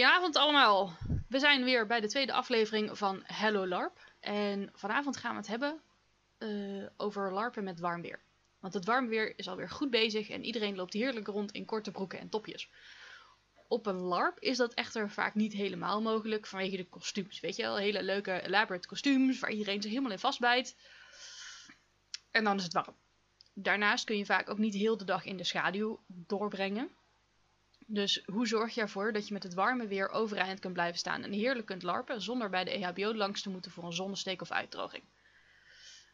Goedenavond allemaal. We zijn weer bij de tweede aflevering van Hello LARP. En vanavond gaan we het hebben uh, over LARPen met warm weer. Want het warm weer is alweer goed bezig en iedereen loopt heerlijk rond in korte broeken en topjes. Op een LARP is dat echter vaak niet helemaal mogelijk vanwege de kostuums. Weet je wel, hele leuke elaborate kostuums waar iedereen zich helemaal in vastbijt. En dan is het warm. Daarnaast kun je vaak ook niet heel de dag in de schaduw doorbrengen. Dus hoe zorg je ervoor dat je met het warme weer overeind kunt blijven staan en heerlijk kunt larpen zonder bij de EHBO langs te moeten voor een zonnesteek of uitdroging?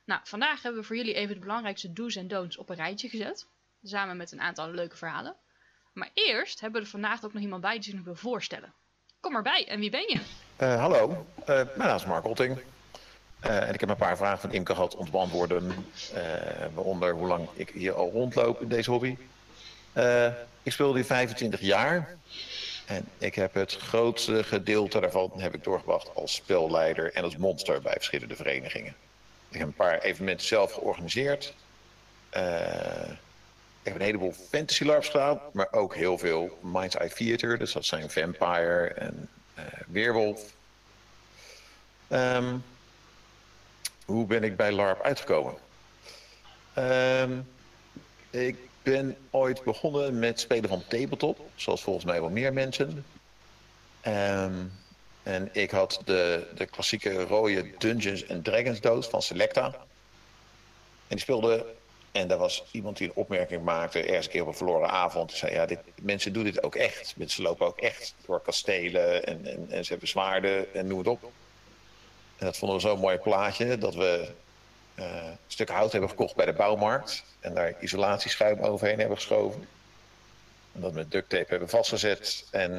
Nou, vandaag hebben we voor jullie even de belangrijkste do's en don'ts op een rijtje gezet. Samen met een aantal leuke verhalen. Maar eerst hebben we er vandaag ook nog iemand bij die zich wil voorstellen. Kom erbij, en wie ben je? Uh, hallo, uh, mijn naam is Mark Otting. Uh, en ik heb een paar vragen van Imke gehad om te beantwoorden. waaronder hoe lang ik hier al rondloop in deze hobby. Ik speelde hier 25 jaar. En ik heb het grootste gedeelte daarvan heb ik doorgebracht als spelleider en als monster bij verschillende verenigingen. Ik heb een paar evenementen zelf georganiseerd. Uh, ik heb een heleboel fantasy LARPs gedaan, maar ook heel veel Mind's Eye Theater. Dus dat zijn Vampire en uh, Weerwolf. Um, hoe ben ik bij LARP uitgekomen? Um, ik ben ooit begonnen met spelen van tabletop, zoals volgens mij wel meer mensen. Um, en ik had de, de klassieke rode Dungeons and Dragons doos van Selecta. En die speelde. En daar was iemand die een opmerking maakte, ergens een keer op een verloren avond. Zei: Ja, dit, mensen doen dit ook echt. Mensen lopen ook echt door kastelen en, en, en ze hebben zwaarden en noem het op. En dat vonden we zo'n mooi plaatje dat we een stuk hout hebben gekocht bij de bouwmarkt. En daar isolatieschuim overheen hebben geschoven. En dat met duct tape hebben vastgezet. En uh,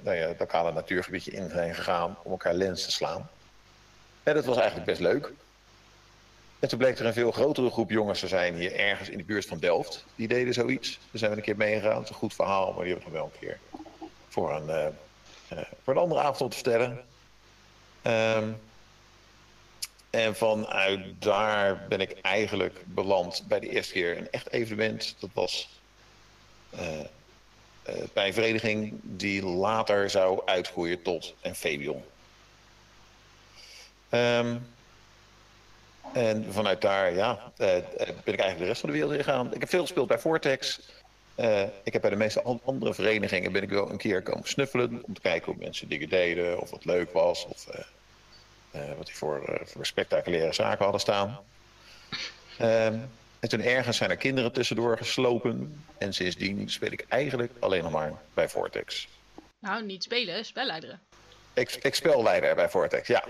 nou ja, het lokale natuurgebiedje in zijn gegaan om elkaar lens te slaan. En dat was eigenlijk best leuk. En toen bleek er een veel grotere groep jongens te zijn hier ergens in de buurt van Delft. Die deden zoiets. Daar zijn we een keer meegegaan. Het is een goed verhaal, maar die hebben we wel een keer voor een, uh, voor een andere avond te vertellen. Um, en vanuit daar ben ik eigenlijk beland bij de eerste keer een echt evenement. Dat was uh, bij een vereniging die later zou uitgroeien tot Amphibion. Um, en vanuit daar ja, uh, ben ik eigenlijk de rest van de wereld ingegaan. Ik heb veel gespeeld bij Vortex. Ik heb bij de meeste andere verenigingen ben ik wel een keer komen snuffelen. Om te kijken hoe mensen dingen deden. Of wat leuk was. Of wat die voor, voor spectaculaire zaken hadden staan. Um, en toen ergens zijn er kinderen tussendoor geslopen. En sindsdien speel ik eigenlijk alleen nog maar bij Vortex. Nou, niet spelen, spelleideren. Ik, ik spelleider bij Vortex, ja.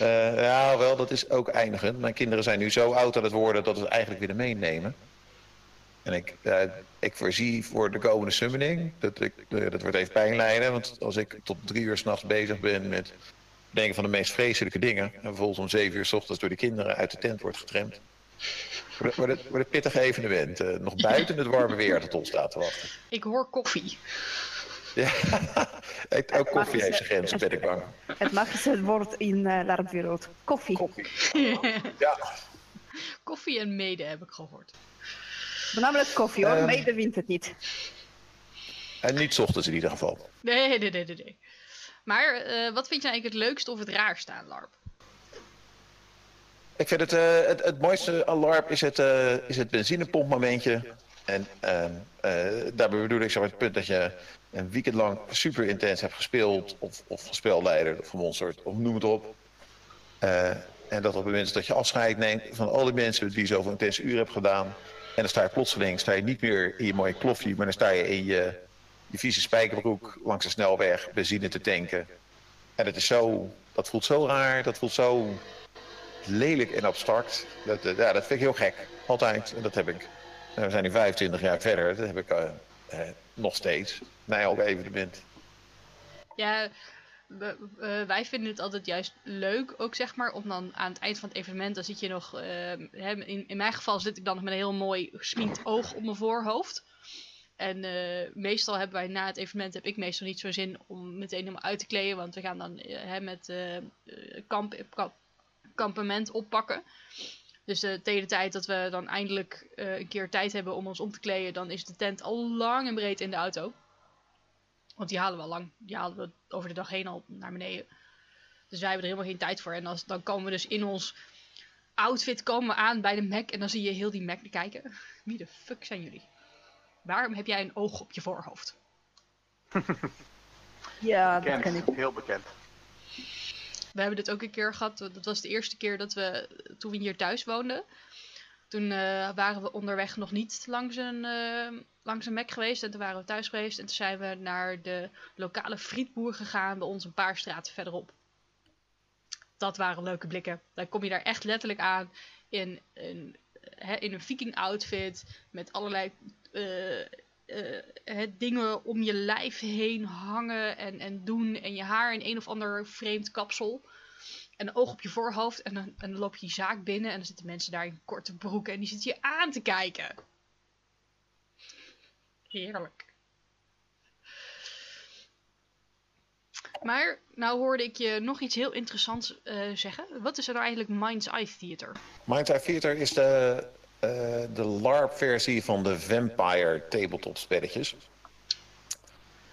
Uh, ja, wel, dat is ook eindigend. Mijn kinderen zijn nu zo oud aan het worden dat we het eigenlijk weer meenemen. En ik, uh, ik voorzie voor de komende summoning, dat, ik, uh, dat wordt even pijn Want als ik tot drie uur s'nachts bezig ben met denken van de meest vreselijke dingen... en vervolgens om zeven uur s ochtends door de kinderen uit de tent wordt getremd... Wordt het, wordt het pittige evenement. Uh, nog buiten het warme weer dat ons staat te wachten. Ik hoor koffie. Ja, ook koffie heeft zijn grenzen, ben ik bang. Het magische woord in uh, larpwereld. Koffie. Koffie. Ja. Koffie en mede heb ik gehoord. Namelijk koffie hoor, um, mede wint het niet. En niet ochtends in ieder geval. Nee, nee, nee, nee. nee. Maar uh, wat vind je eigenlijk het leukst of het raarste aan LARP? Ik vind het, uh, het, mooiste alarm is het, uh, is het benzinepompmomentje. En uh, daarbij bedoel ik maar, het punt dat je een weekend lang super intens hebt gespeeld. Of, of spelleider of monster, of noem het op. en dat op het moment dat je afscheid neemt van al die mensen die zoveel intense uren hebben gedaan. En dan sta je plotseling sta je niet meer in je mooie kloffie, maar dan sta je in je, je vieze spijkerbroek langs de snelweg benzine te tanken. En dat is zo, dat voelt zo raar, dat voelt zo lelijk en abstract. Dat, ja, dat vind ik heel gek. Altijd. En dat heb ik. Uh, we zijn nu 25 jaar verder. Dat heb ik uh, nog steeds. Mij ook evenement. Ja, wij vinden het altijd juist leuk, ook zeg maar, om dan aan het eind van het evenement, dan zit je nog, in, in mijn geval zit ik dan nog met een heel mooi gesminkt oog op mijn voorhoofd. En meestal hebben wij na het evenement, heb ik meestal niet zo zin om meteen helemaal uit te kleden, want we gaan dan met kamp, kamp kampement oppakken. Dus uh, tegen de tijd dat we dan eindelijk uh, een keer tijd hebben om ons om te kleden, dan is de tent al lang en breed in de auto. Want die halen we al lang. Die halen we over de dag heen al naar beneden. Dus wij hebben er helemaal geen tijd voor. En dan komen we dus in ons outfit komen we aan bij de Mac. En dan zie je heel die Mac kijken. Wie de fuck zijn jullie? Waarom heb jij een oog op je voorhoofd? Ja, dat ken ik. heel bekend. We hebben dit ook een keer gehad. Dat was de eerste keer dat we, toen we hier thuis woonden. Toen eh, waren we onderweg nog niet langs een, eh, langs een Mac geweest. En toen waren we thuis geweest. En toen zijn we naar de lokale frietboer gegaan. Bij ons een paar straten verderop. Dat waren leuke blikken. Dan kom je daar echt letterlijk aan. In een, hè, in een viking outfit. Met allerlei eh, eh, dingen om je lijf heen hangen en, en doen. En je haar in een of ander vreemd kapsel. En een oog op je voorhoofd. En dan, en dan loop je die zaak binnen. En dan zitten mensen daar in korte broeken. En die zitten je aan te kijken. Heerlijk. Maar nou hoorde ik je nog iets heel interessants eh, zeggen. Wat is er nou eigenlijk Mind's Eye Theater? Mind's Eye Theater is de, eh, de LARP-versie van de Vampire tabletop spelletjes.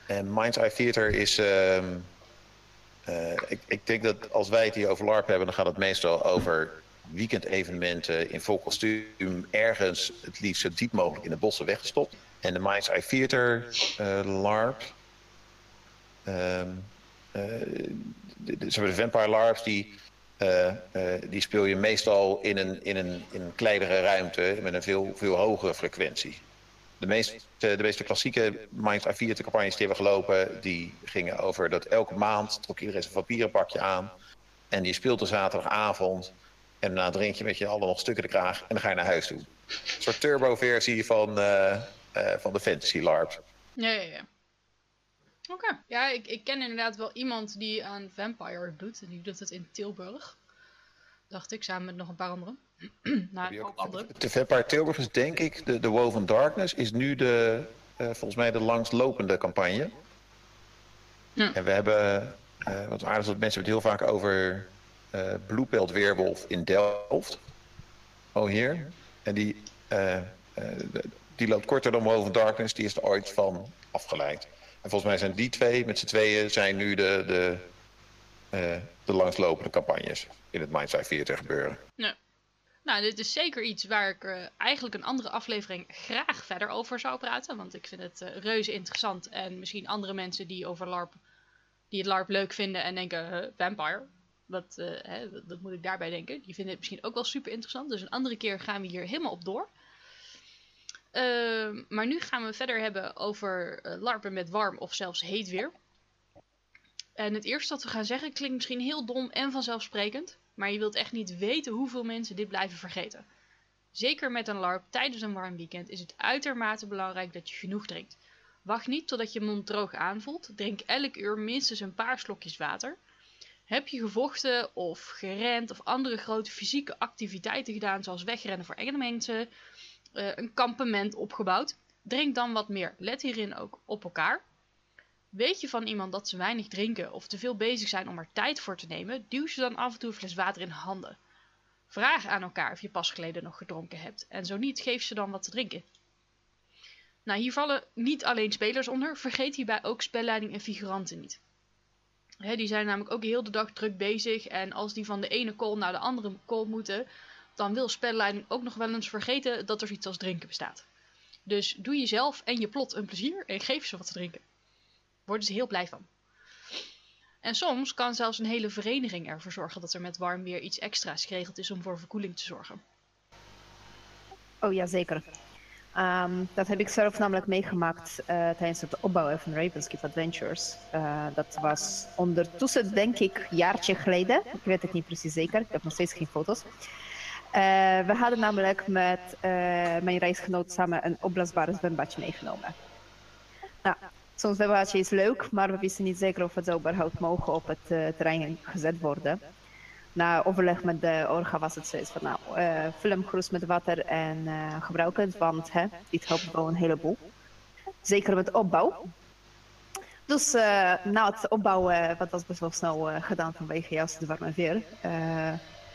En Mind's Eye Theater is... ehm, eh, ik, ik denk dat als wij het hier over LARP hebben, dan gaat het meestal over weekendevenementen in vol kostuum, ergens het liefst zo diep mogelijk in de bossen weggestopt. En de Mind's Eye Theater LARP, ehm, eh, de, de, maar de Vampire LARPs, die, eh, eh, die speel je meestal in een, in, een, in een kleinere ruimte met een veel, veel hogere frequentie. De meeste, de meeste klassieke Eye Theater campagnes die hebben gelopen, die gingen over dat elke maand trok iedereen zijn vampierenpakje aan. En die speelt de zaterdagavond. En daarna drink je met je allen nog stukken de kraag en dan ga je naar huis toe. Een soort turbo-versie van, eh, eh, van de Fantasy LARP. Ja, ja. Oké. Ja, ik, ik ken inderdaad wel iemand die aan Vampire doet. En die doet het in Tilburg. Dacht ik, samen met nog een paar anderen. nou, ook- hoop anderen. De Vampire Tilburg is denk ik, de, de Woven Darkness is nu de, eh, volgens mij de langstlopende campagne. Ja. En we hebben, eh, wat aardig is dat mensen het heel vaak over eh Bloepeld Weerwolf in Delft. Oh hier. En die, eh, eh, die loopt korter dan Woven Darkness, die is er ooit van afgeleid. En volgens mij zijn die twee, met z'n tweeën, zijn nu de, de, eh, de langslopende campagnes in het Mind's Eye Theater gebeuren. Nou, dit is zeker iets waar ik eh, eigenlijk een andere aflevering graag verder over zou praten. Want ik vind het eh, reuze interessant. En misschien andere mensen die over LARP, die het LARP leuk vinden en denken, "Huh, vampire. Wat, hè, wat, wat moet ik daarbij denken? Die vinden het misschien ook wel super interessant. Dus een andere keer gaan we hier helemaal op door. Ehm, maar nu gaan we verder hebben over eh, LARPen met warm of zelfs heet weer. En het eerste wat we gaan zeggen klinkt misschien heel dom en vanzelfsprekend. Maar je wilt echt niet weten hoeveel mensen dit blijven vergeten. Zeker met een LARP tijdens een warm weekend is het uitermate belangrijk dat je genoeg drinkt. Wacht niet totdat je mond droog aanvoelt. Drink elk uur minstens een paar slokjes water. Heb je gevochten of gerend of andere grote fysieke activiteiten gedaan, zoals wegrennen voor enge mensen, eh, een kampement opgebouwd? Drink dan wat meer. Let hierin ook op elkaar. Weet je van iemand dat ze weinig drinken of te veel bezig zijn om er tijd voor te nemen, duw ze dan af en toe een fles water in handen. Vraag aan elkaar of je pas geleden nog gedronken hebt en zo niet, geef ze dan wat te drinken. Nou, hier vallen niet alleen spelers onder, vergeet hierbij ook spelleiding en figuranten niet. Die zijn namelijk ook heel de dag druk bezig en als die van de ene call naar de andere call moeten, dan wil spelleiding ook nog wel eens vergeten dat er zoiets als drinken bestaat. Dus doe jezelf en je plot een plezier en geef ze wat te drinken worden ze heel blij van. En soms kan zelfs een hele vereniging ervoor zorgen dat er met warm weer iets extra's geregeld is om voor verkoeling te zorgen. Oh ja, zeker. Ehm, dat heb ik zelf namelijk meegemaakt eh, tijdens het opbouwen van Ravenskeep Adventures. Eh, dat was ondertussen, denk ik, een jaartje geleden. Ik weet het niet precies zeker. Ik heb nog steeds geen foto's. Eh, we hadden namelijk met eh, mijn reisgenoot samen een opblaasbare zwembadje meegenomen. Nou, zo'n zwembadje is leuk, maar we wisten niet zeker of het überhaupt mogen op het eh, terrein gezet worden. Na overleg met de orga was het zoiets van, nou, gerust met water en eh, gebruik het, want hè, dit helpt wel een heleboel. Zeker met opbouw. Dus na het opbouwen, wat was best wel snel gedaan vanwege juist het warme weer,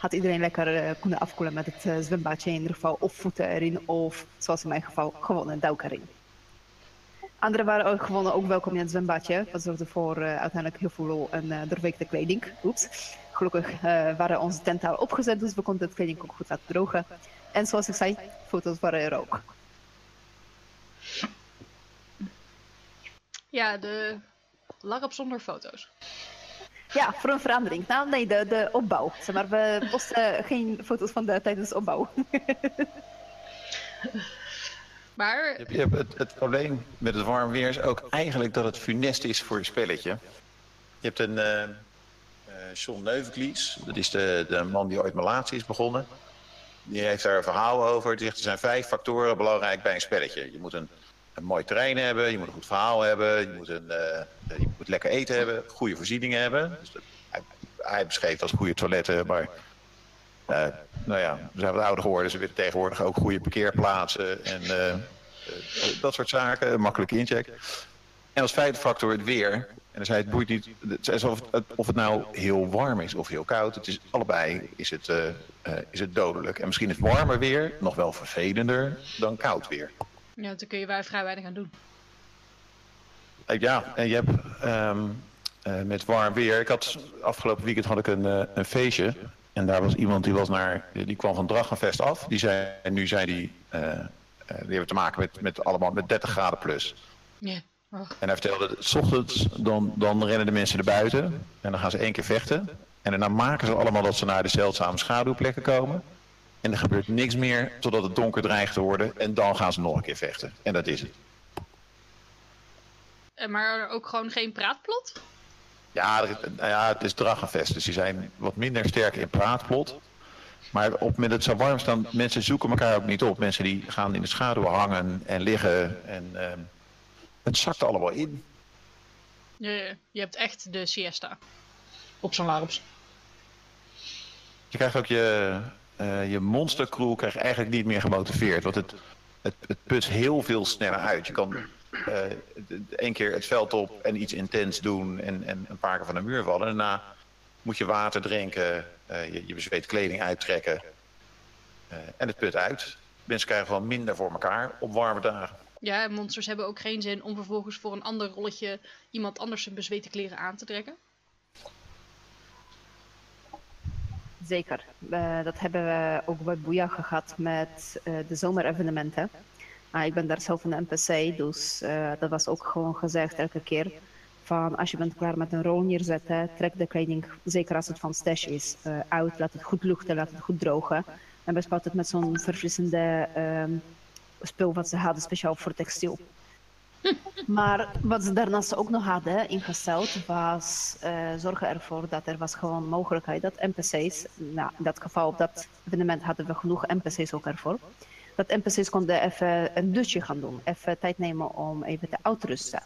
had iedereen lekker eh, kunnen afkoelen met het eh, zwembadje in ieder geval, of voeten erin, of zoals in mijn geval, gewoon een duik erin. Anderen waren ook gewoon ook welkom in het zwembadje. Dat zorgde voor eh, uiteindelijk heel veel lol en doorweekte kleding. Oeps. Gelukkig waren onze tenten opgezet, dus we konden het kleding ook goed laten drogen. En zoals ik zei, foto's waren er ook. Ja, de larp zonder foto's. Ja, voor een verandering. Nou, nee, de, de opbouw. Zeg maar, we posten geen foto's van de tijdens de opbouw. maar... Je hebt het, het, probleem met het warm weer is ook eigenlijk dat het funest is voor je spelletje. Je hebt een uh, uh, John Neuvenklies, dat is de, de man die ooit Malatie is begonnen. Die heeft daar een verhaal over. Die zegt er zijn vijf factoren belangrijk bij een spelletje. Je moet een een mooi terrein hebben, je moet een goed verhaal hebben, je moet, een, uh, je moet lekker eten hebben, goede voorzieningen hebben. Dus hij, hij beschreef als goede toiletten, maar uh, nou ja, we zijn wat ouder geworden, ze willen tegenwoordig ook goede parkeerplaatsen en uh, dat soort zaken, makkelijk incheck. En als vijfde factor het weer. En dan zei het boeit niet, of, het, of het nou heel warm is of heel koud. Het is allebei is het, is het dodelijk. En misschien is warmer weer nog wel vervelender dan koud weer. Ja, dan kun je wij vrij weinig aan doen. Ja, en je hebt um, uh, met warm weer. Ik had afgelopen weekend had ik een, uh, een feestje. En daar was iemand die was naar. Die kwam van Drachenfest af. Die zei, en nu zei die. Uh, die hebben te maken met, met allemaal met 30 graden plus. Ja. Oh. En hij vertelde, s ochtends dan, dan rennen de mensen naar buiten. En dan gaan ze één keer vechten. En daarna maken ze allemaal dat ze naar de zeldzame schaduwplekken komen. En er gebeurt niks meer totdat het donker dreigt te worden. En dan gaan ze nog een keer vechten. En dat is het. Maar ook gewoon geen praatplot? Ja, er, nou ja het is Drachenfest. Dus die zijn wat minder sterk in praatplot. Maar op met het zo warm staan, mensen zoeken elkaar ook niet op. Mensen die gaan in de schaduw hangen en liggen. En uh, het zakt allemaal in. Je, je hebt echt de siesta. Op zo'n larps. Je krijgt ook je, uh, je monstercrew krijgt eigenlijk niet meer gemotiveerd. Want het, het, het put heel veel sneller uit. Je kan uh, één keer het veld op en iets intens doen en, en een paar keer van de muur vallen. En daarna moet je water drinken, uh, je, je bezweet kleding uittrekken en het put uit. Mensen krijgen gewoon minder voor elkaar op warme dagen. Ja, monsters hebben ook geen zin om vervolgens voor een ander rolletje iemand anders zijn bezweten kleren aan te trekken. Zeker. Uh, dat hebben we ook bij Boeia gehad met uh, de zomerevenementen. Uh, ik ben daar zelf een NPC, dus uh, dat was ook gewoon gezegd elke keer. Van als je bent klaar met een rol neerzetten, trek de kleding, zeker als het van stash is, uit. Laat het goed luchten, laat het goed drogen. En bespat het met zo'n verfrissende spul wat ze hadden, speciaal voor textiel. Maar wat ze daarnaast ook nog hadden ingesteld was uh, zorgen ervoor dat er was gewoon mogelijkheid dat NPC's, nou in dat geval op dat evenement hadden we genoeg NPC's ook ervoor, dat NPC's konden even een dutje gaan doen, even tijd nemen om even te uitrusten.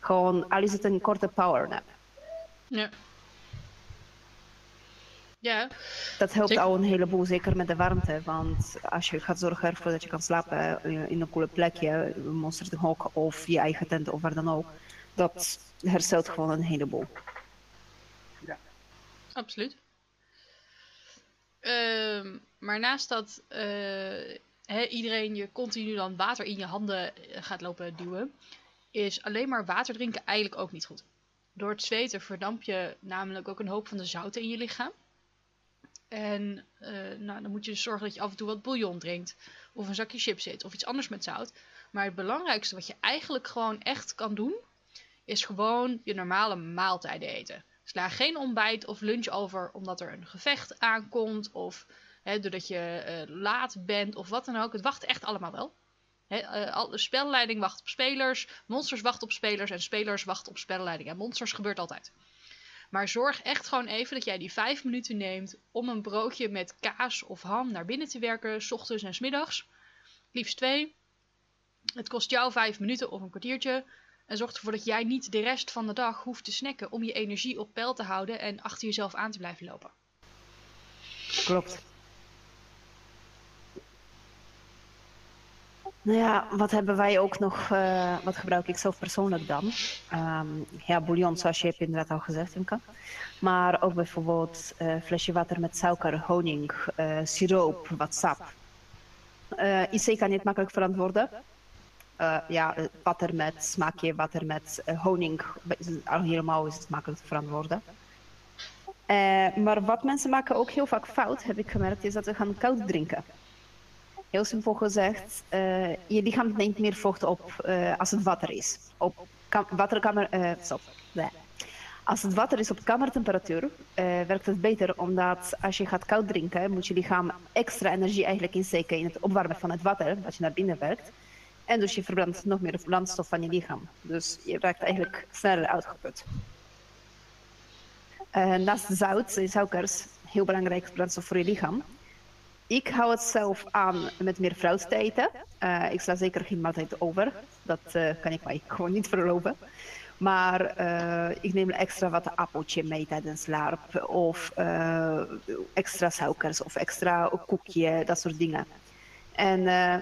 Gewoon, al is het een korte powernap. Ja. Ja. Dat helpt al een heleboel, zeker met de warmte. Want als je gaat zorgen ervoor dat je kan slapen in een koele plekje, een monster hok of je eigen tent of waar dan ook, dat herstelt gewoon een heleboel. Ja. Absoluut. Uh, maar naast dat uh, he, iedereen je continu dan water in je handen gaat lopen duwen, is alleen maar water drinken eigenlijk ook niet goed. Door het zweten verdamp je namelijk ook een hoop van de zouten in je lichaam. En uh, nou, dan moet je dus zorgen dat je af en toe wat bouillon drinkt. Of een zakje chips eet. Of iets anders met zout. Maar het belangrijkste wat je eigenlijk gewoon echt kan doen. Is gewoon je normale maaltijden eten. Sla geen ontbijt of lunch over omdat er een gevecht aankomt. Of hè, doordat je uh, laat bent of wat dan ook. Het wacht echt allemaal wel. De spelleiding wacht op spelers. Monsters wachten op spelers. En spelers wachten op spelleiding. En monsters gebeurt altijd. Maar zorg echt gewoon even dat jij die vijf minuten neemt om een broodje met kaas of ham naar binnen te werken, s ochtends en s middags. Liefst twee. Het kost jou vijf minuten of een kwartiertje. En zorg ervoor dat jij niet de rest van de dag hoeft te snacken om je energie op peil te houden en achter jezelf aan te blijven lopen. Klopt. Nou ja, wat hebben wij ook nog, uh, wat gebruik ik zelf persoonlijk dan? Um, ja, bouillon, zoals je hebt inderdaad al gezegd, Imka. Maar ook bijvoorbeeld uh, flesje water met suiker, honing, uh, siroop, wat sap. IC kan niet makkelijk verantwoorden. eh, ja, water met smaakje, water met eh, honing. Al helemaal is het makkelijk te verantwoorden. Eh, maar wat mensen maken ook heel vaak fout, heb ik gemerkt, is dat ze gaan koud drinken. Heel simpel gezegd, eh, je lichaam neemt meer vocht op eh, als het water is. Op kam- waterkamer, eh, stop. Bleh. Als het water is op kamertemperatuur, eh, werkt het beter, omdat als je gaat koud drinken, moet je lichaam extra energie eigenlijk insteken in het opwarmen van het water, dat je naar binnen werkt. En dus je verbrandt nog meer brandstof van je lichaam. Dus je raakt eigenlijk sneller uitgeput. Eh, naast zout, eh, suikers, heel belangrijk brandstof voor je lichaam. Ik hou het zelf aan met meer fruit te eten. Eh, ik sla zeker geen maaltijd over. Dat eh, kan ik mij gewoon niet veroorloven. Maar eh, ik neem extra wat appeltje mee tijdens larp. Of eh, extra suikers of extra koekje, dat soort dingen. En eh,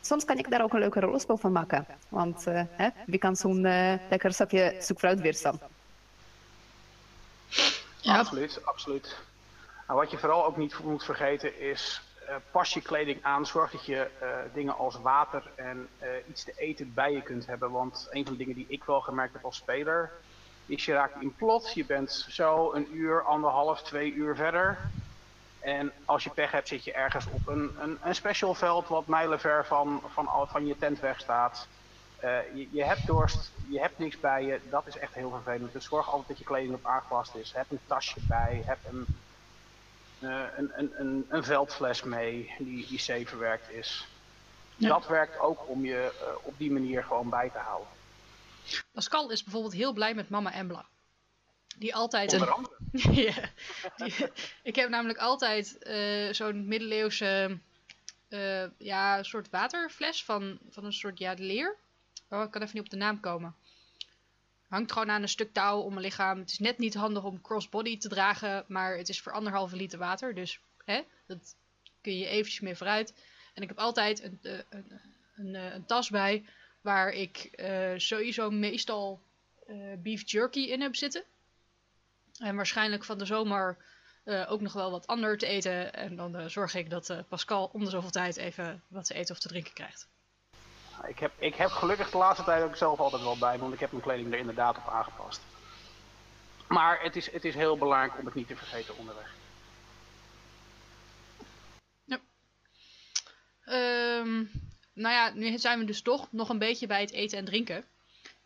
soms kan ik daar ook een leuke rollenspel van maken. Want eh, hè, wie kan zo'n lekker sapje zoekfruit weerstaan? Ja. Absoluut, absoluut. Nou, wat je vooral ook niet moet vergeten is, eh, pas je kleding aan, zorg dat je eh, dingen als water en eh, iets te eten bij je kunt hebben. Want een van de dingen die ik wel gemerkt heb als speler, is je raakt in plot, je bent zo een uur, anderhalf, twee uur verder. En als je pech hebt zit je ergens op een, een, een special veld wat mijlenver van, van, van je tent weg staat. Je, je hebt dorst, je hebt niks bij je, dat is echt heel vervelend. Dus zorg altijd dat je kleding op aangepast is. Heb een tasje bij, heb een, een, een, een, een veldfles mee die, die safe verwerkt is. Ja. Dat werkt ook om je eh, op die manier gewoon bij te houden. Pascal is bijvoorbeeld heel blij met mama Embla. Die altijd een... ja, die- ik heb namelijk altijd eh, zo'n middeleeuwse eh, ja, soort waterfles van, van een soort ja, leer. Oh, ik kan even niet op de naam komen. Hangt gewoon aan een stuk touw om mijn lichaam. Het is net niet handig om crossbody te dragen, maar het is voor anderhalve liter water. Dus hè, dat kun je eventjes mee vooruit. En ik heb altijd een, eh, een, een, eh, een tas bij waar ik eh, sowieso meestal beef jerky in heb zitten. En waarschijnlijk van de zomer ook nog wel wat ander te eten. En dan zorg ik dat Pascal om de zoveel tijd even wat te eten of te drinken krijgt. Ik heb, ik heb gelukkig de laatste tijd ook zelf altijd wel bij want ik heb mijn kleding er inderdaad op aangepast. Maar het is, het is heel belangrijk om het niet te vergeten onderweg. Ehm, nou ja, nu zijn we dus toch nog een beetje bij het eten en drinken.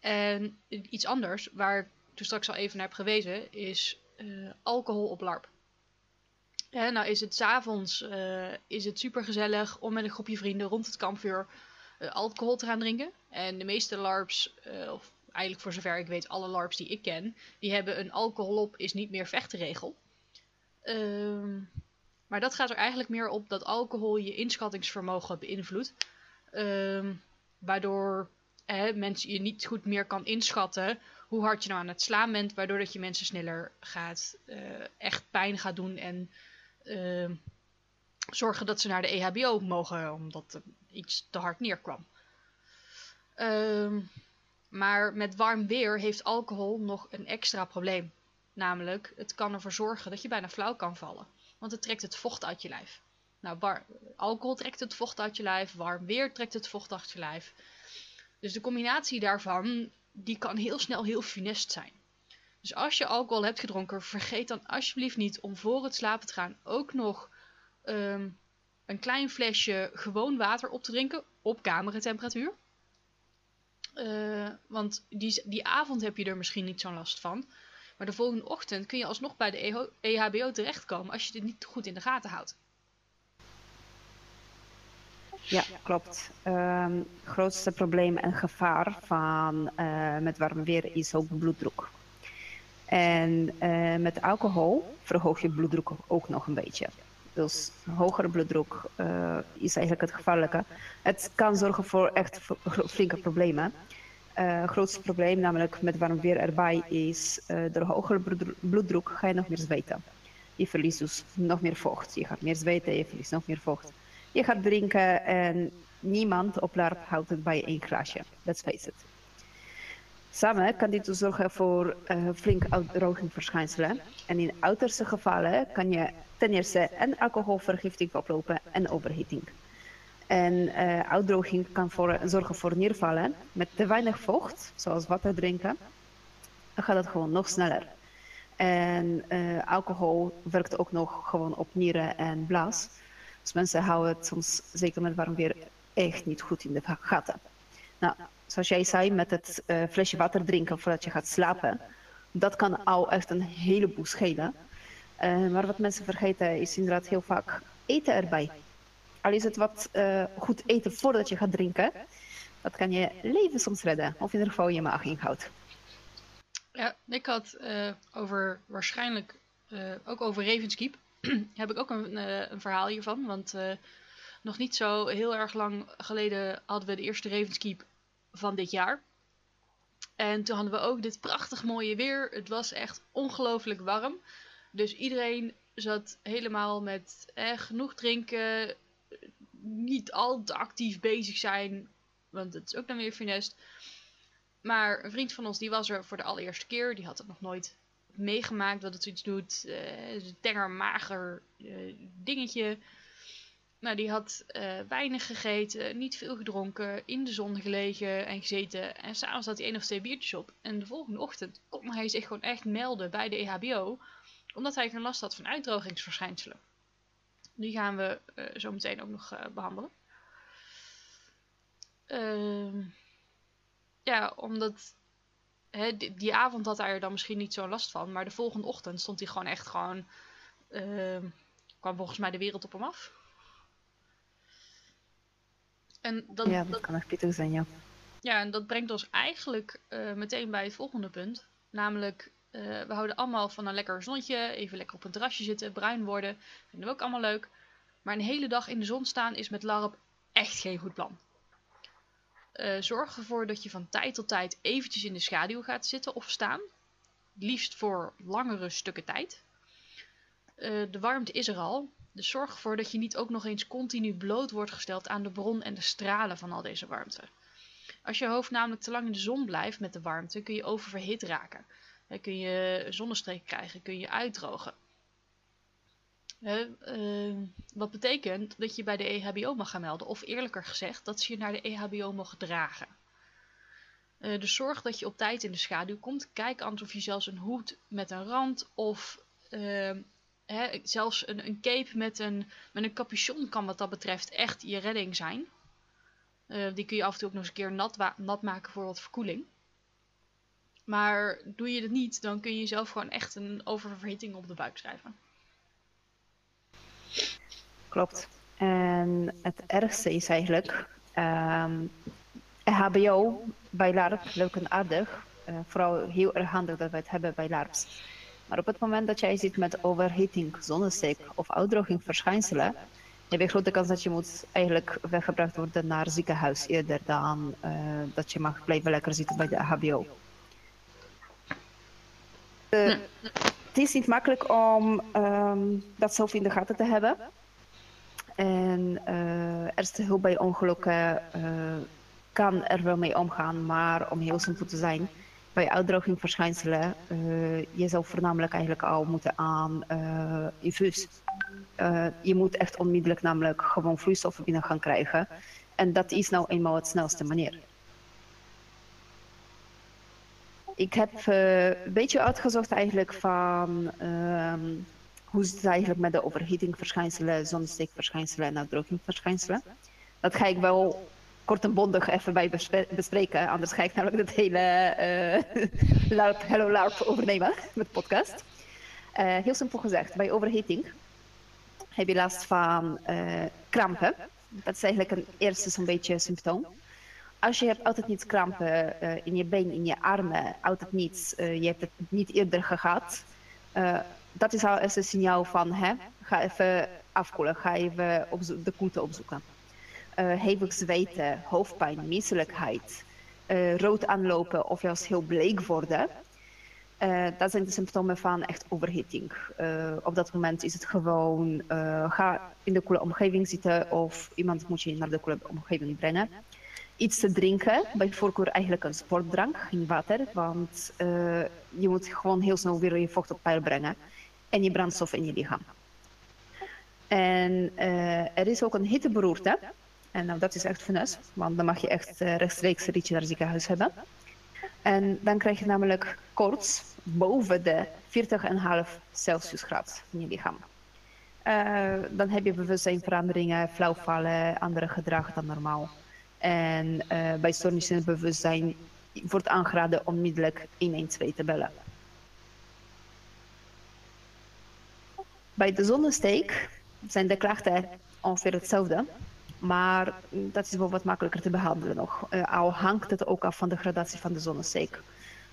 En iets anders, waar ik toen straks al even naar heb gewezen, is eh, alcohol op LARP. Nou is het s'avonds uh, is het super gezellig om met een groepje vrienden rond het kampvuur alcohol te gaan drinken. En de meeste LARPs, eh, of eigenlijk voor zover ik weet alle LARPs die ik ken, die hebben een alcohol op is niet meer vechtenregel. Ehm maar dat gaat er eigenlijk meer op dat alcohol je inschattingsvermogen beïnvloedt. Ehm, waardoor hè, mensen je niet goed meer kan inschatten hoe hard je nou aan het slaan bent. Waardoor dat je mensen sneller gaat, uh, echt pijn gaat doen en uh, zorgen dat ze naar de EHBO mogen omdat er iets te hard neerkwam. Um, maar met warm weer heeft alcohol nog een extra probleem. Namelijk, het kan ervoor zorgen dat je bijna flauw kan vallen. Want het trekt het vocht uit je lijf. Nou, alcohol trekt het vocht uit je lijf, warm weer trekt het vocht uit je lijf. Dus de combinatie daarvan, die kan heel snel heel funest zijn. Dus als je alcohol hebt gedronken, vergeet dan alsjeblieft niet om voor het slapen te gaan ook nog um, een klein flesje gewoon water op te drinken op kamertemperatuur. Uh, want die, die avond heb je er misschien niet zo'n last van. Maar de volgende ochtend kun je alsnog bij de EHBO terechtkomen als je dit niet goed in de gaten houdt. Ja, klopt. Het um, grootste probleem en gevaar van uh, met warm weer is ook bloeddruk. En uh, met alcohol verhoog je bloeddruk ook nog een beetje. Dus hogere bloeddruk uh, is eigenlijk het gevaarlijke. Het kan zorgen voor echt flinke problemen. Het uh, grootste probleem, namelijk met warm weer erbij, is uh, door hogere bloeddruk ga je nog meer zweten. Je verliest dus nog meer vocht. Je gaat meer zweten, je verliest nog meer vocht. Je gaat drinken en niemand op LARP houdt het bij één glaasje. Let's face it. Samen kan dit dus zorgen voor uh, flink uitdrogingsverschijnselen. En in uiterste gevallen kan je ten eerste en alcoholvergiftiging oplopen en overhitting. En uh, uitdroging kan voor, zorgen voor niervallen. Met te weinig vocht, zoals water drinken, gaat het gewoon nog sneller. En uh, alcohol werkt ook nog gewoon op nieren en blaas. Dus mensen houden het soms, zeker met warm weer, echt niet goed in de gaten. Nou, zoals jij zei, met het uh, flesje water drinken voordat je gaat slapen, dat kan al echt een heleboel schelen. Uh, maar wat mensen vergeten is inderdaad heel vaak eten erbij. Al is het wat uh, goed eten voordat je gaat drinken, dat kan je leven soms redden. Of in ieder geval je maag inhoudt. Ja, ik had over waarschijnlijk ook over Ravenskeep. heb ik ook een, een verhaal hiervan. Want nog niet zo heel erg lang geleden hadden we de eerste Ravenskeep van dit jaar. En toen hadden we ook dit prachtig mooie weer. Het was echt ongelooflijk warm. Dus iedereen zat helemaal met eh, genoeg drinken. Niet al te actief bezig zijn. Want het is ook dan weer finest. Maar een vriend van ons die was er voor de allereerste keer. Die had het nog nooit meegemaakt dat het zoiets doet. Een tenger, mager uh, dingetje. Nou, die had uh, weinig gegeten, niet veel gedronken, in de zon gelegen en gezeten. En s'avonds had hij één of twee biertjes op. En de volgende ochtend kon hij zich gewoon echt melden bij de EHBO, omdat hij geen last had van uitdrogingsverschijnselen. Die gaan we uh, zo meteen ook nog uh, behandelen. Ehm, ja, omdat hè, die, die, avond had hij er dan misschien niet zo'n last van, maar de volgende ochtend stond hij gewoon echt gewoon. Ehm, kwam volgens mij de wereld op hem af. En dat, ja, dat, dat kan echt pittig zijn, ja. Ja, en dat brengt ons eigenlijk uh, meteen bij het volgende punt. Namelijk, uh, we houden allemaal van een lekker zonnetje, even lekker op een terrasje zitten, bruin worden. Vinden we ook allemaal leuk. Maar een hele dag in de zon staan is met LARP echt geen goed plan. Uh, zorg ervoor dat je van tijd tot tijd eventjes in de schaduw gaat zitten of staan. Liefst voor langere stukken tijd. de warmte is er al, dus zorg ervoor dat je niet ook nog eens continu bloot wordt gesteld aan de bron en de stralen van al deze warmte. Als je hoofd namelijk te lang in de zon blijft met de warmte, kun je oververhit raken. Dan kun je zonnestreek krijgen, kun je uitdrogen. Uh, wat betekent dat je bij de EHBO mag gaan melden, of eerlijker gezegd, dat ze je naar de EHBO mogen dragen. Dus zorg dat je op tijd in de schaduw komt. Kijk anders of je zelfs een hoed met een rand of uh, Hè, zelfs een, een, cape met een, met een capuchon kan wat dat betreft echt je redding zijn. Uh, die kun je af en toe ook nog eens een keer nat, nat maken voor wat verkoeling. Maar doe je het niet, dan kun je jezelf gewoon echt een oververhitting op de buik schrijven. Klopt. En het ergste is eigenlijk um, ehm, HBO bij LARP, leuk en aardig. Uh, vooral heel erg handig dat we het hebben bij LARPs. Maar op het moment dat jij zit met overheating, zonnesteek of uitdrogingsverschijnselen, heb je grote kans dat je moet eigenlijk weggebracht worden naar het ziekenhuis eerder dan uh, dat je mag blijven lekker zitten bij de HBO. Uh, het is niet makkelijk om um, dat zelf in de gaten te hebben. En uh, eerste hulp bij ongelukken kan er wel mee omgaan, maar om heel simpel te zijn, bij uitdrogingsverschijnselen, uh, je zou voornamelijk eigenlijk al moeten aan uh, infuus. Uh, je moet echt onmiddellijk namelijk gewoon vloeistoffen binnen gaan krijgen. En dat is nou eenmaal het snelste manier. Ik heb een beetje uitgezocht eigenlijk van ehm, hoe zit het eigenlijk met de overheatingverschijnselen, zonnesteekverschijnselen en uitdrogingsverschijnselen. Dat ga ik wel kort en bondig even bij bespreken. Anders ga ik namelijk het hele uh, LARP, Hello LARP overnemen met podcast. Uh, heel simpel gezegd, bij overheating heb je last van uh, krampen. Dat is eigenlijk een eerste zo'n beetje symptoom. Als je hebt altijd niet krampen in je been, in je armen, altijd niets, je hebt het niet eerder gehad. dat is al een signaal van, hè, ga even afkoelen, ga even de koelte opzoeken hevig zweten, hoofdpijn, misselijkheid, uh, rood aanlopen of juist heel bleek worden. Uh, dat zijn de symptomen van echt overhitting. op dat moment is het gewoon, ga in de koele omgeving zitten of iemand moet je naar de koele omgeving brengen. Iets te drinken, bij voorkeur eigenlijk een sportdrank, geen water, want je moet gewoon heel snel weer je vocht op peil brengen en je brandstof in je lichaam. En er is ook een hitteberoerte. En nou, dat is echt finesse, want dan mag je echt uh, rechtstreeks een ritje naar het ziekenhuis hebben. En dan krijg je namelijk koorts boven de 40,5 Celsius graad in je lichaam. Uh, dan heb je bewustzijnveranderingen, flauwvallen, andere gedrag dan normaal. En uh, bij stoornis in het bewustzijn wordt aangeraden onmiddellijk 112 te bellen. Bij de zonnesteek zijn de klachten ongeveer hetzelfde. Maar dat is wel wat makkelijker te behandelen nog. Uh, al hangt het ook af van de gradatie van de zonnesteek.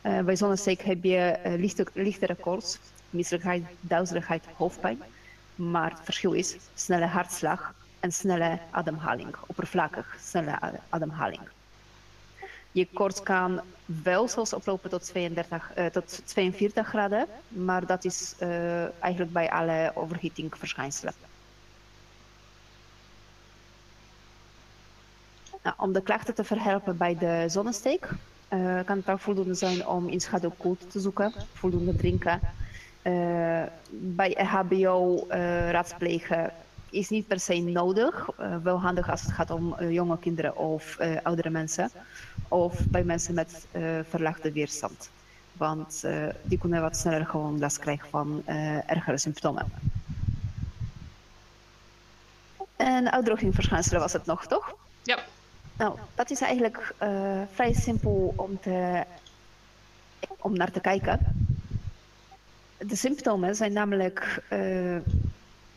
Uh, bij zonnesteek heb je uh, lichte, lichtere koorts, misselijkheid, duizeligheid, hoofdpijn. Maar het verschil is snelle hartslag en snelle ademhaling, oppervlakkig snelle ademhaling. Je koorts kan wel zelfs oplopen tot, 32, uh, tot 42 graden, maar dat is eigenlijk bij alle overheating Nou, om de klachten te verhelpen bij de zonnesteek uh, kan het ook voldoende zijn om in schaduw koelte te zoeken, voldoende drinken. bij HBO raadplegen is niet per se nodig, wel handig als het gaat om jonge kinderen of oudere mensen of bij mensen met uh, verlaagde weerstand. Want uh, die kunnen wat sneller gewoon last krijgen van uh, ergere symptomen. En uitdrogingsverschijnselen was het nog, toch? Ja. Nou, dat is eigenlijk vrij simpel om, te, om naar te kijken. De symptomen zijn namelijk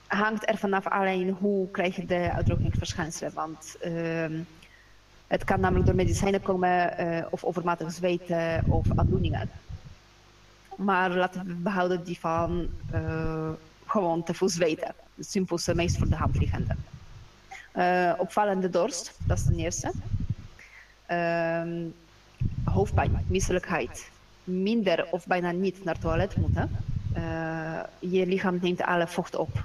hangt er vanaf alleen hoe krijg je de uitdrogingsverschijnselen. Want ehm, het kan namelijk door medicijnen komen uh, of overmatig zweten of aandoeningen. Maar laten we behouden die van uh, gewoon te veel zweten. Het simpelste, meest voor de hand liggende. Uh, opvallende dorst, dat is de eerste. hoofdpijn, misselijkheid. Minder of bijna niet naar het toilet moeten. je lichaam neemt alle vocht op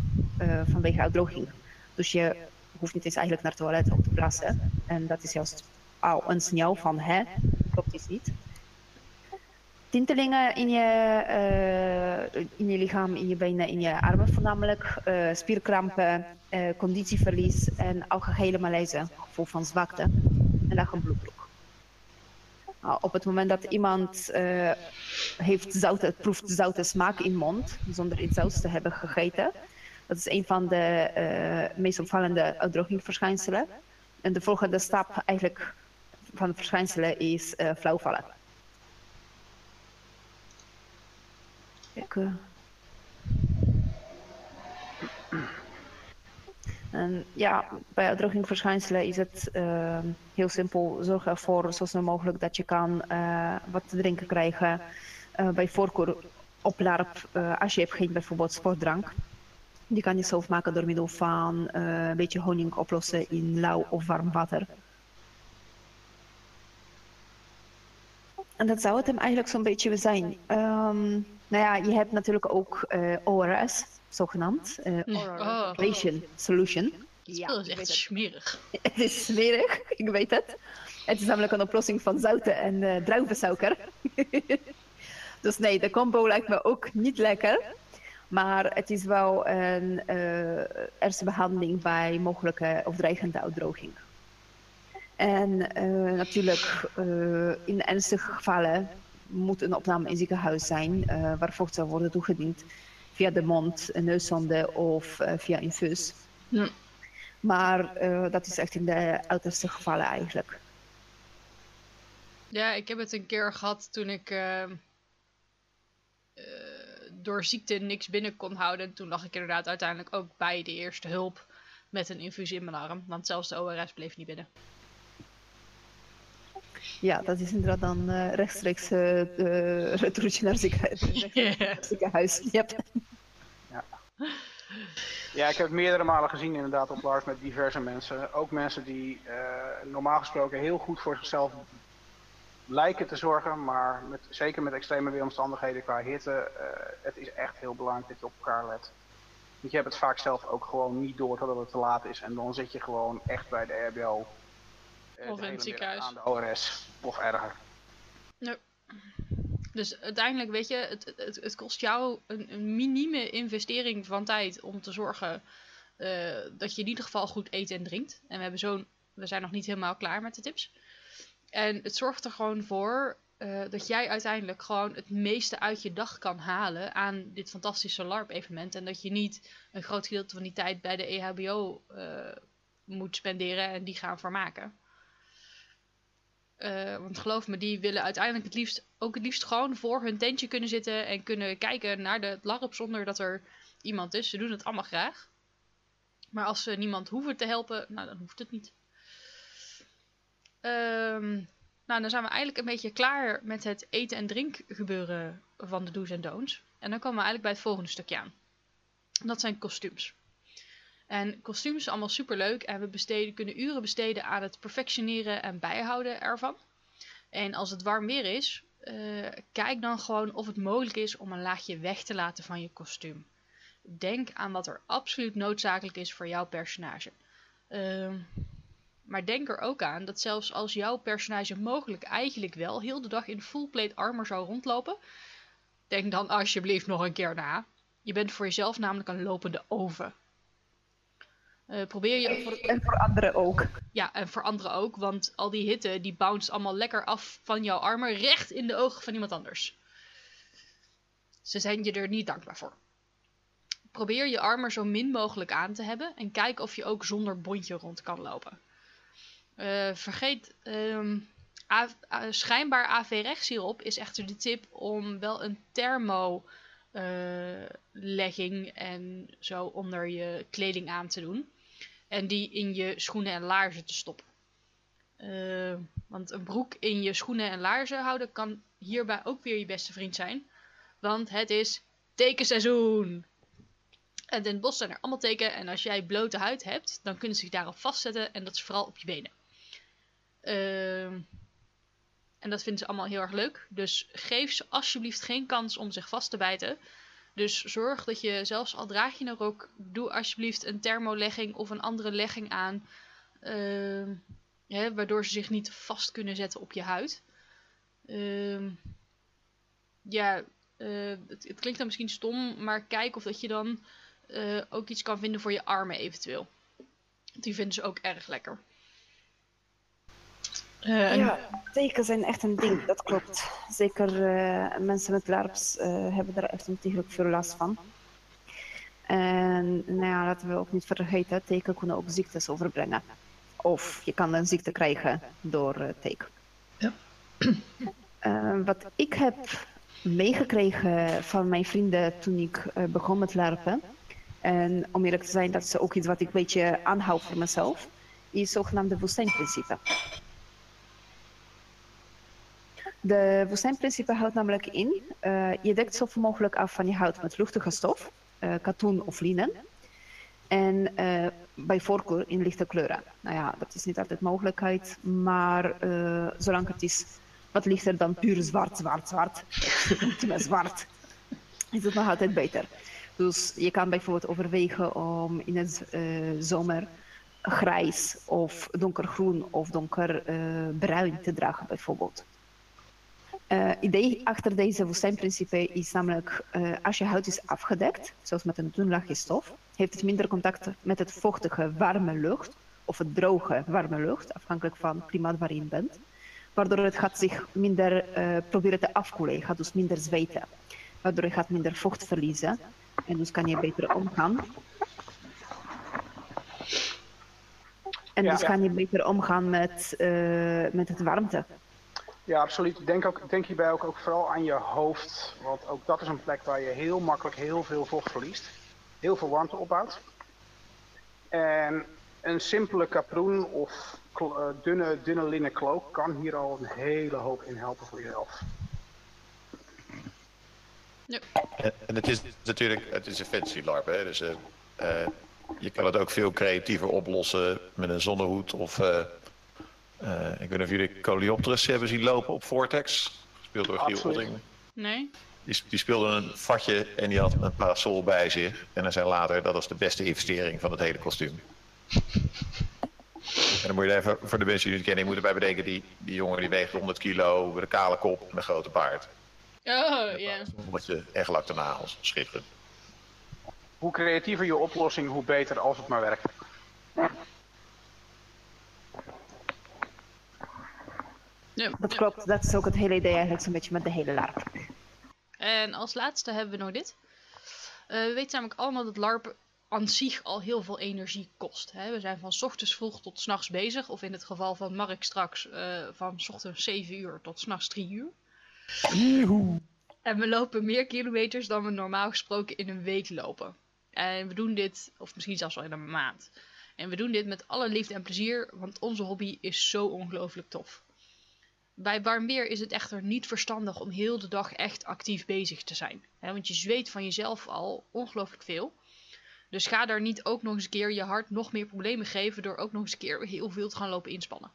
vanwege uitdroging. Dus je hoeft niet eens eigenlijk naar het toilet om te plassen. En dat is juist al een signaal van, hè, klopt iets niet. Tintelingen in je, uh, in je lichaam, in je benen, in je armen voornamelijk. Uh, spierkrampen, uh, conditieverlies en algehele malaise, gevoel van zwakte en lage bloeddruk. Nou, op het moment dat iemand heeft zout, het proeft zoute smaak in mond, zonder iets zouts te hebben gegeten, dat is een van de meest opvallende uitdrogingsverschijnselen. En de volgende stap eigenlijk van de verschijnselen is flauwvallen. En ja, bij uitdrogingsverschijnselen is het uh, heel simpel. Zorg ervoor zo snel mogelijk dat je kan uh, wat te drinken krijgen. Uh, bij voorkeur op larp als je hebt geen bijvoorbeeld sportdrank. Die kan je zelf maken door middel van een beetje honing oplossen in lauw of warm water. En dat zou het hem eigenlijk zo'n beetje zijn. Um, nou ja, je hebt natuurlijk ook uh, ORS, zogenaamd. Uh, Oral oh. Solution. Het ja, is echt smerig. Het is smerig, ik weet het. Het is namelijk een oplossing van zouten en uh, druivensuiker. dus nee, de combo lijkt me ook niet lekker. Maar het is wel een uh, eerste behandeling bij mogelijke of dreigende uitdroging. En uh, natuurlijk, uh, in ernstige gevallen moet een opname in ziekenhuis zijn waar vocht zal worden toegediend via de mond, een neuszonde of via infuus. Ja. Maar dat is echt in de uiterste gevallen eigenlijk. Ja, ik heb het een keer gehad toen ik door ziekte niks binnen kon houden. Toen lag ik inderdaad uiteindelijk ook bij de eerste hulp met een infusie in mijn arm. Want zelfs de ORS bleef niet binnen. Ja, dat is inderdaad dan uh, rechtstreeks uh, uh, retourtje naar ziekenhuis. Yeah. ziekenhuis. Yep. Ja. ja, ik heb het meerdere malen gezien inderdaad op Lars met diverse mensen. Ook mensen die normaal gesproken heel goed voor zichzelf lijken te zorgen, maar met, zeker met extreme weeromstandigheden qua hitte, uh, het is echt heel belangrijk dat je op elkaar let. Want je hebt het vaak zelf ook gewoon niet door totdat het te laat is en dan zit je gewoon echt bij de RBO. Uh, of in het ziekenhuis. Aan de ORS, of erger. Nee. Dus uiteindelijk, weet je, het, het, het kost jou een, een minieme investering van tijd om te zorgen uh, dat je in ieder geval goed eet en drinkt. En we hebben zo'n we zijn nog niet helemaal klaar met de tips. En het zorgt er gewoon voor eh, dat jij uiteindelijk gewoon het meeste uit je dag kan halen aan dit fantastische LARP-evenement. En dat je niet een groot gedeelte van die tijd bij de E EHBO eh, moet spenderen en die gaan vermaken. Eh, want geloof me, die willen uiteindelijk het liefst ook het liefst gewoon voor hun tentje kunnen zitten en kunnen kijken naar de LARP zonder dat er iemand is. Ze doen het allemaal graag. Maar als ze niemand hoeven te helpen, nou dan hoeft het niet. Ehm, nou, dan zijn we eigenlijk een beetje klaar met het eten en drinken gebeuren van de do's en don'ts. En dan komen we eigenlijk bij het volgende stukje aan. Dat zijn kostuums. En kostuums allemaal super leuk en we besteden, kunnen uren besteden aan het perfectioneren en bijhouden ervan. En als het warm weer is, eh, kijk dan gewoon of het mogelijk is om een laagje weg te laten van je kostuum. Denk aan wat er absoluut noodzakelijk is voor jouw personage. Ehm, maar denk er ook aan dat zelfs als jouw personage mogelijk eigenlijk wel heel de dag in full plate armor zou rondlopen, denk dan alsjeblieft nog een keer na. Je bent voor jezelf namelijk een lopende oven. Eh, probeer je voor En voor anderen ook. ja, en voor anderen ook, want al die hitte die bounce allemaal lekker af van jouw armor recht in de ogen van iemand anders. Ze zijn je er niet dankbaar voor. Probeer je armor zo min mogelijk aan te hebben en kijk of je ook zonder bondje rond kan lopen. Eh, vergeet, ehm, schijnbaar AV-rechts hierop is echter de tip om wel een thermo eh, legging en zo onder je kleding aan te doen. En die in je schoenen en laarzen te stoppen. Eh, want een broek in je schoenen en laarzen houden kan hierbij ook weer je beste vriend zijn. Want het is tekenseizoen. En in het bos zijn er allemaal teken. En als jij blote huid hebt, dan kunnen ze zich daarop vastzetten. En dat is vooral op je benen. Ehm, en dat vinden ze allemaal heel erg leuk. Dus geef ze alsjeblieft geen kans om zich vast te bijten. Dus zorg dat je, zelfs al draag je een rok, doe alsjeblieft een thermolegging of een andere legging aan. ehm, hè, waardoor ze zich niet vast kunnen zetten op je huid. Ehm, ja, eh, het, het klinkt dan misschien stom, maar kijk of dat je dan eh, ook iets kan vinden voor je armen eventueel. Die vinden ze ook erg lekker. En- Ja, tekens zijn echt een ding, dat klopt. Zeker eh, mensen met LARPs eh, hebben daar echt ontiegelijk veel last van. En nou ja, laten we ook niet vergeten, teken kunnen ook ziektes overbrengen. Of je kan een ziekte krijgen door teken. Ja. Wat ik heb meegekregen van mijn vrienden toen ik begon met LARPen, en om eerlijk te zijn, dat is ook iets wat ik een beetje aanhoud voor mezelf, is het zogenaamde woestijnprincipe. De woestijnprincipe houdt namelijk in, eh, je dekt zoveel mogelijk af van je hout met luchtige stof, eh, katoen of linnen. En eh, bij voorkeur in lichte kleuren. Nou ja, dat is niet altijd mogelijkheid, maar zolang het is wat lichter dan puur zwart, zwart, zwart, met zwart, is het nog altijd beter. Dus je kan bijvoorbeeld overwegen om in het zomer grijs of donkergroen of donkerbruin te dragen bijvoorbeeld. Het idee achter deze woestijnprincipe is namelijk, eh, als je huid is afgedekt, zoals met een dun laagje stof, heeft het minder contact met het vochtige warme lucht of het droge warme lucht, afhankelijk van het klimaat waarin je bent. Waardoor het gaat zich minder eh, proberen te afkoelen, je gaat dus minder zweten. Waardoor je gaat minder vocht verliezen en dus kan je beter omgaan. En Ja. dus kan je beter omgaan met, eh, met het warmte. Ja, absoluut. Denk, ook, denk hierbij ook, ook vooral aan je hoofd. Want ook dat is een plek waar je heel makkelijk heel veel vocht verliest. Heel veel warmte opbouwt. En een simpele kaproen of eh, dunne, dunne linnen cloak kan hier al een hele hoop in helpen voor jezelf. En, en het is natuurlijk, het is een fancy LARP, hè? dus eh, eh, je kan het ook veel creatiever oplossen met een zonnehoed of... eh, eh, ik weet niet of jullie Coleopterus hebben zien lopen op Vortex, gespeeld door Giel. Odding. Nee? Die, die speelde een vatje en die had een parasol bij zich. En dan zei later, dat was de beste investering van het hele kostuum. En dan moet je er even, voor de mensen die het kennen, je moet erbij bedenken, die, die jongen die weegt 100 kilo, met een kale kop en een grote baard. Oh, ja. Omdat je echt lakte nagels, schitterend. Hoe creatiever je oplossing, hoe beter als het maar werkt. Ja, Dat ja. klopt, dat is ook het hele idee eigenlijk zo'n beetje met de hele LARP. En als laatste hebben we nog dit. Eh, we weten namelijk allemaal dat LARP aan zich al heel veel energie kost. Hè? We zijn van 's ochtends vroeg tot 's nachts bezig. Of in het geval van Mark straks eh, van 's ochtends 7 uur tot 's nachts 3 uur. En we lopen meer kilometers dan we normaal gesproken in een week lopen. En we doen dit, of misschien zelfs wel in een maand. En we doen dit met alle liefde en plezier, want onze hobby is zo ongelooflijk tof. Bij warm weer is het echter niet verstandig om heel de dag echt actief bezig te zijn. Hè, want je zweet van jezelf al ongelooflijk veel. Dus ga daar niet ook nog eens een keer je hart nog meer problemen geven door ook nog eens een keer heel veel te gaan lopen inspannen.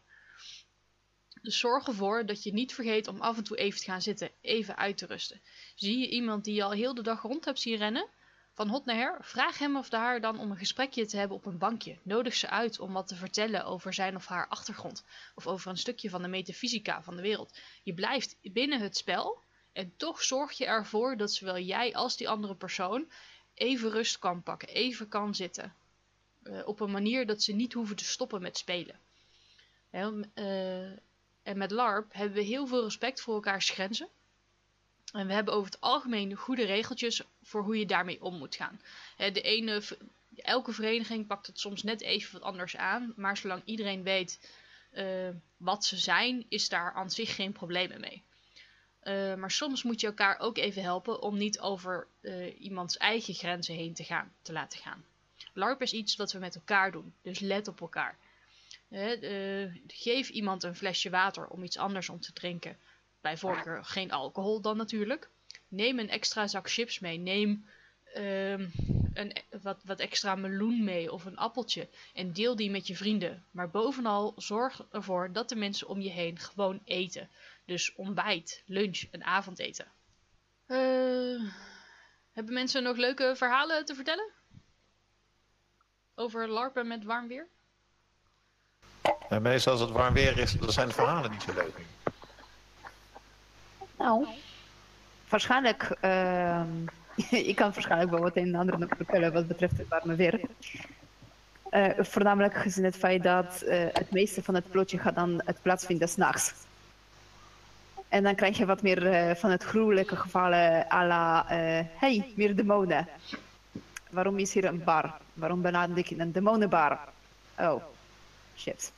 Dus zorg ervoor dat je niet vergeet om af en toe even te gaan zitten, even uit te rusten. Zie je iemand die je al heel de dag rond hebt zien rennen, van hot naar her, vraag hem of haar dan om een gesprekje te hebben op een bankje. Nodig ze uit om wat te vertellen over zijn of haar achtergrond, of over een stukje van de metafysica van de wereld. Je blijft binnen het spel en toch zorg je ervoor dat zowel jij als die andere persoon even rust kan pakken, even kan zitten. Eh, op een manier dat ze niet hoeven te stoppen met spelen. Eh, en met LARP hebben we heel veel respect voor elkaars grenzen. En we hebben over het algemeen goede regeltjes voor hoe je daarmee om moet gaan. De ene, elke vereniging pakt het soms net even wat anders aan. Maar zolang iedereen weet eh, wat ze zijn, is daar aan zich geen problemen mee. Eh, maar soms moet je elkaar ook even helpen om niet over eh, iemands eigen grenzen heen te, gaan, te laten gaan. LARP is iets wat we met elkaar doen, dus let op elkaar. Geef iemand een flesje water om iets anders om te drinken. Bij voorkeur geen alcohol dan natuurlijk. Neem een extra zak chips mee. Neem ehm, een, e- wat, wat extra meloen mee of een appeltje. En deel die met je vrienden. Maar bovenal zorg ervoor dat de mensen om je heen gewoon eten. Dus ontbijt, lunch en avondeten. Eh, hebben mensen nog leuke verhalen te vertellen? Over larpen met warm weer? En meestal als het warm weer is, dan zijn de verhalen niet zo leuk. Nou, waarschijnlijk, ehm, ik kan waarschijnlijk wel wat een en ander nog vertellen wat betreft het warme weer. Eh, voornamelijk gezien het feit dat eh, het meeste van het plotje gaat dan het plaatsvinden s'nachts. En dan krijg je wat meer eh, van het gruwelijke gevallen à la, eh, hey, meer demonen. Waarom is hier een bar? Waarom benader ik in een demonenbar? Oh, shit.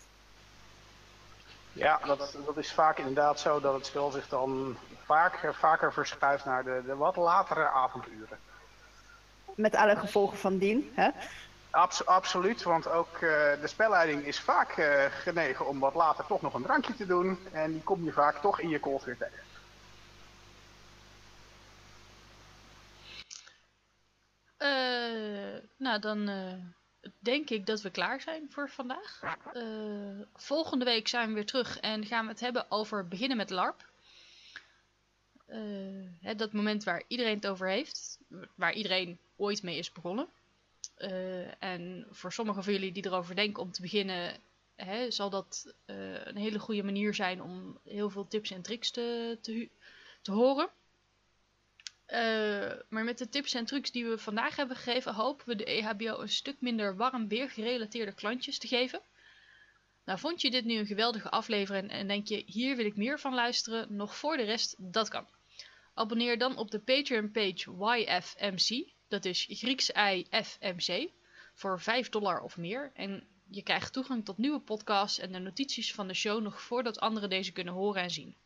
Ja, dat, dat is vaak inderdaad zo dat het spel zich dan vaak, vaker verschuift naar de, de wat latere avonduren. Met alle gevolgen van dien, hè? Abs- absoluut, want ook eh, de spelleiding is vaak eh, genegen om wat later toch nog een drankje te doen. En die kom je vaak toch in je kolt weer tegen. Eh, nou, dan eh, denk ik dat we klaar zijn voor vandaag. Eh, volgende week zijn we weer terug en gaan we het hebben over beginnen met LARP. Eh, hè, dat moment waar iedereen het over heeft, waar iedereen ooit mee is begonnen. Eh, en voor sommigen van jullie die erover denken om te beginnen, hè, zal dat een hele goede manier zijn om heel veel tips en tricks te, te horen. Eh, maar met de tips en trucs die we vandaag hebben gegeven, hopen we de EHBO een stuk minder warm weer gerelateerde klantjes te geven. Nou, vond je dit nu een geweldige aflevering en denk je, hier wil ik meer van luisteren, nog voor de rest, dat kan. Abonneer dan op de Patreon page YFMC, dat is Grieks I FMC, voor 5 dollar of meer. En je krijgt toegang tot nieuwe podcasts en de notities van de show nog voordat anderen deze kunnen horen en zien.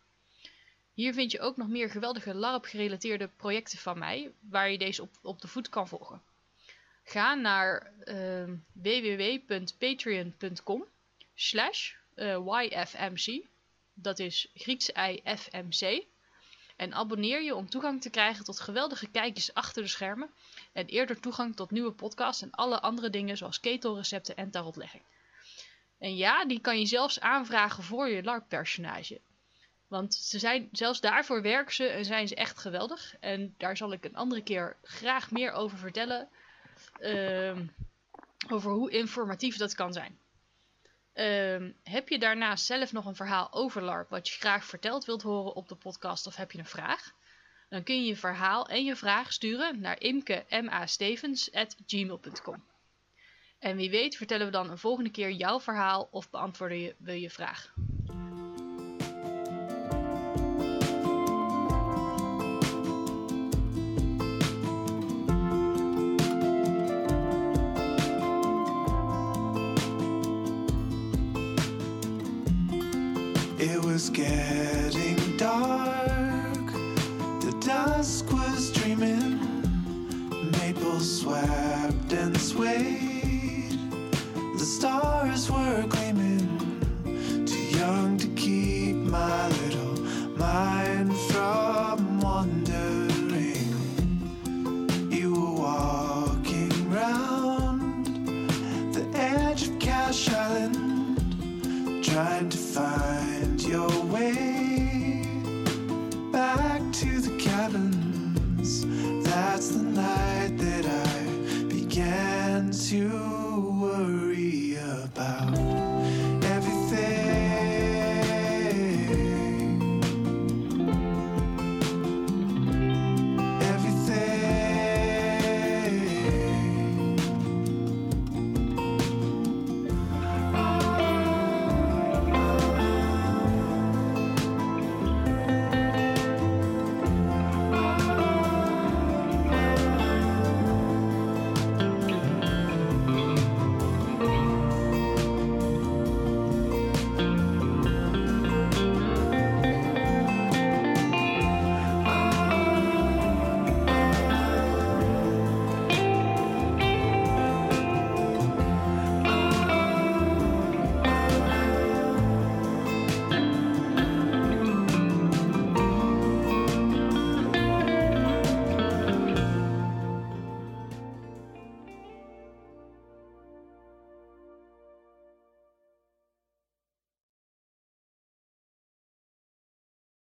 Hier vind je ook nog meer geweldige LARP-gerelateerde projecten van mij, waar je deze op, de voet kan volgen. Ga naar ehm, www.patreon.com slash eh, YFMC, dat is Grieks IFMC, en abonneer je om toegang te krijgen tot geweldige kijkjes achter de schermen en eerder toegang tot nieuwe podcasts en alle andere dingen zoals ketelrecepten en tarotlegging. En ja, die kan je zelfs aanvragen voor je LARP-personage. Want ze zijn, zelfs daarvoor werken ze en zijn ze echt geweldig. En daar zal ik een andere keer graag meer over vertellen. ehm, over hoe informatief dat kan zijn. Ehm, heb je daarnaast zelf nog een verhaal over LARP wat je graag verteld wilt horen op de podcast of heb je een vraag? Dan kun je je verhaal en je vraag sturen naar imke.ma.stevens.gmail.com. En wie weet vertellen we dan een volgende keer jouw verhaal of beantwoorden we je vraag. was getting dark. The dusk was dreaming. Maple swept and swayed. The stars were gleaming. Too young to keep my little mind from wandering. You were walking round the edge of Cash Island, trying to find your way back to the cabins. That's the night that I began to.